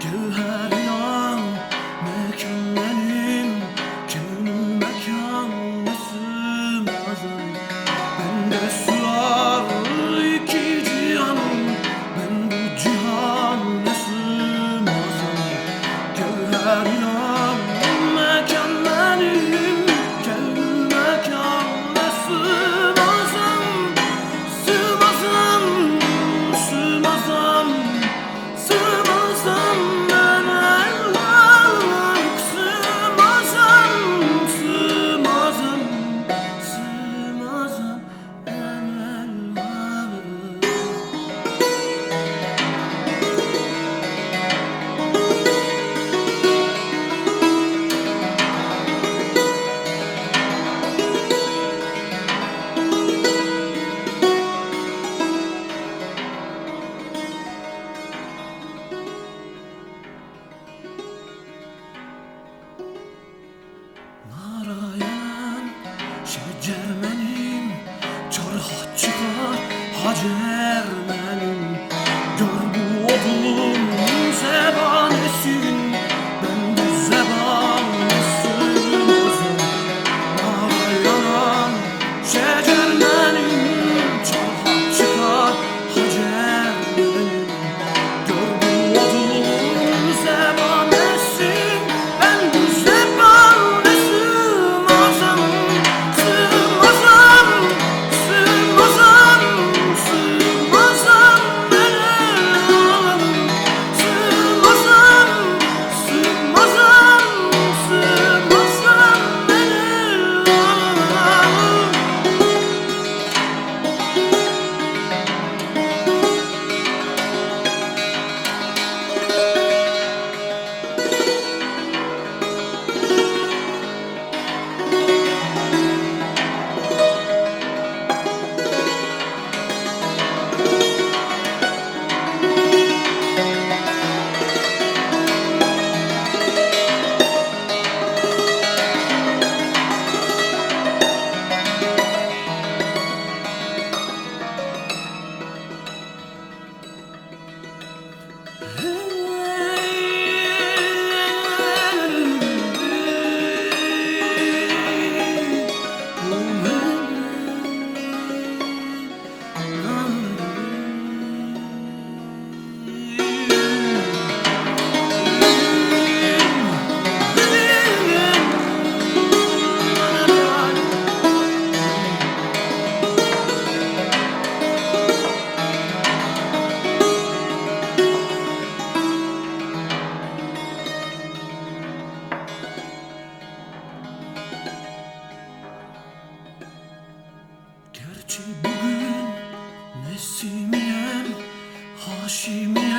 to her. Gerçi bugün Nesimiyem, Haşimiyem,